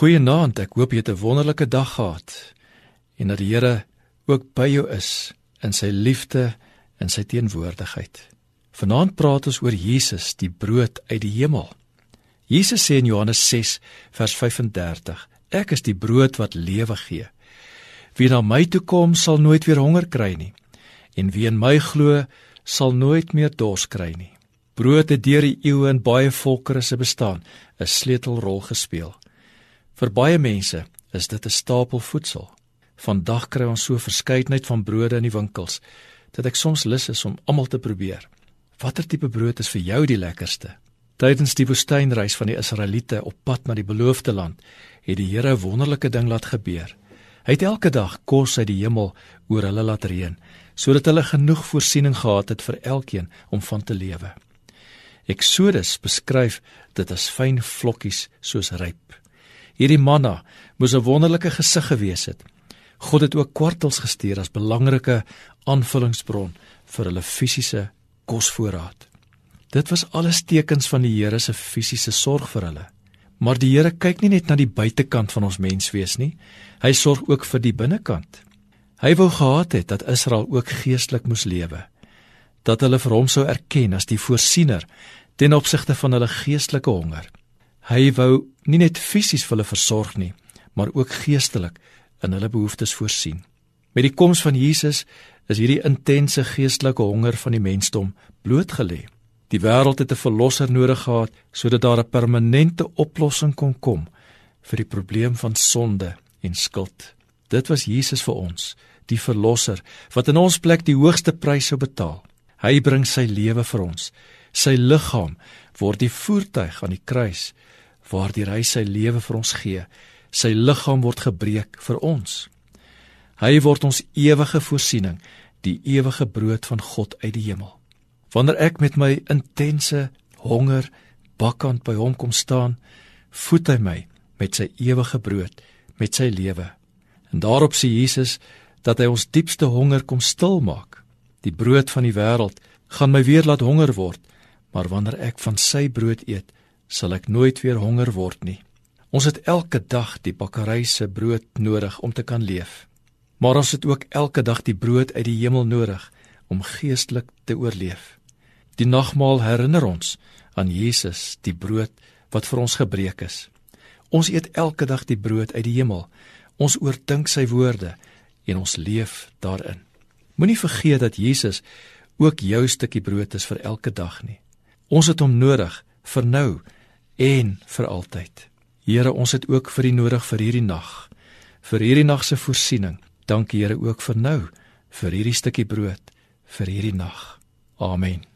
Goeienaand, ek hoop jy het 'n wonderlike dag gehad en dat die Here ook by jou is in sy liefde en sy teenwoordigheid. Vanaand praat ons oor Jesus, die brood uit die hemel. Jesus sê in Johannes 6 vers 35: Ek is die brood wat lewe gee. Wie na my toe kom, sal nooit weer honger kry nie, en wie in my glo, sal nooit meer dors kry nie. Brood het deur die eeue in baie volkere se bestaan 'n sleutelrol gespeel. Vir baie mense is dit 'n stapel voedsel. Vandag kry ons so verskeidenheid van brode in die winkels dat ek soms lus is om almal te probeer. Watter tipe brood is vir jou die lekkerste? Tydens die woestynreis van die Israeliete op pad na die beloofde land, het die Here 'n wonderlike ding laat gebeur. Hy het elke dag kos uit die hemel oor hulle laat reën, sodat hulle genoeg voorsiening gehad het vir elkeen om van te lewe. Eksodus beskryf dit as fyn vlokkies soos ryp. Hierdie manna moes 'n wonderlike gesig gewees het. God het ook kwartels gestuur as belangrike aanvullingsbron vir hulle fisiese kosvoorraad. Dit was alles tekens van die Here se fisiese sorg vir hulle. Maar die Here kyk nie net na die buitekant van ons menswees nie. Hy sorg ook vir die binnekant. Hy wou gehad het dat Israel ook geestelik moes lewe. Dat hulle vir hom sou erken as die voorsiener ten opsigte van hulle geestelike honger. Hy wou nie net fisies vir hulle versorg nie, maar ook geestelik in hulle behoeftes voorsien. Met die koms van Jesus is hierdie intense geestelike honger van die mensdom blootgelê. Die wêreld het 'n verlosser nodig gehad sodat daar 'n permanente oplossing kon kom vir die probleem van sonde en skuld. Dit was Jesus vir ons, die verlosser wat in ons plek die hoogste prys sou betaal. Hy bring sy lewe vir ons. Sy liggaam word die voertuig aan die kruis waardeur hy sy lewe vir ons gee. Sy liggaam word gebreek vir ons. Hy word ons ewige voorsiening, die ewige brood van God uit die hemel. Wanneer ek met my intense honger bakkant by hom kom staan, voed hy my met sy ewige brood, met sy lewe. En daarop sê Jesus dat hy ons diepste honger kom stil maak. Die brood van die wêreld gaan my weer laat honger word, maar wanneer ek van sy brood eet, sal ek nooit weer honger word nie. Ons het elke dag die bakkery se brood nodig om te kan leef. Maar ons het ook elke dag die brood uit die hemel nodig om geestelik te oorleef. Die nagmaal herinner ons aan Jesus, die brood wat vir ons gebreek is. Ons eet elke dag die brood uit die hemel. Ons oordink sy woorde en ons leef daarin. Moenie vergeet dat Jesus ook jou stukkie brood is vir elke dag nie. Ons het hom nodig vir nou en vir altyd. Here, ons het ook vir U nodig vir hierdie nag, vir hierdie nag se voorsiening. Dankie Here ook vir nou, vir hierdie stukkie brood, vir hierdie nag. Amen.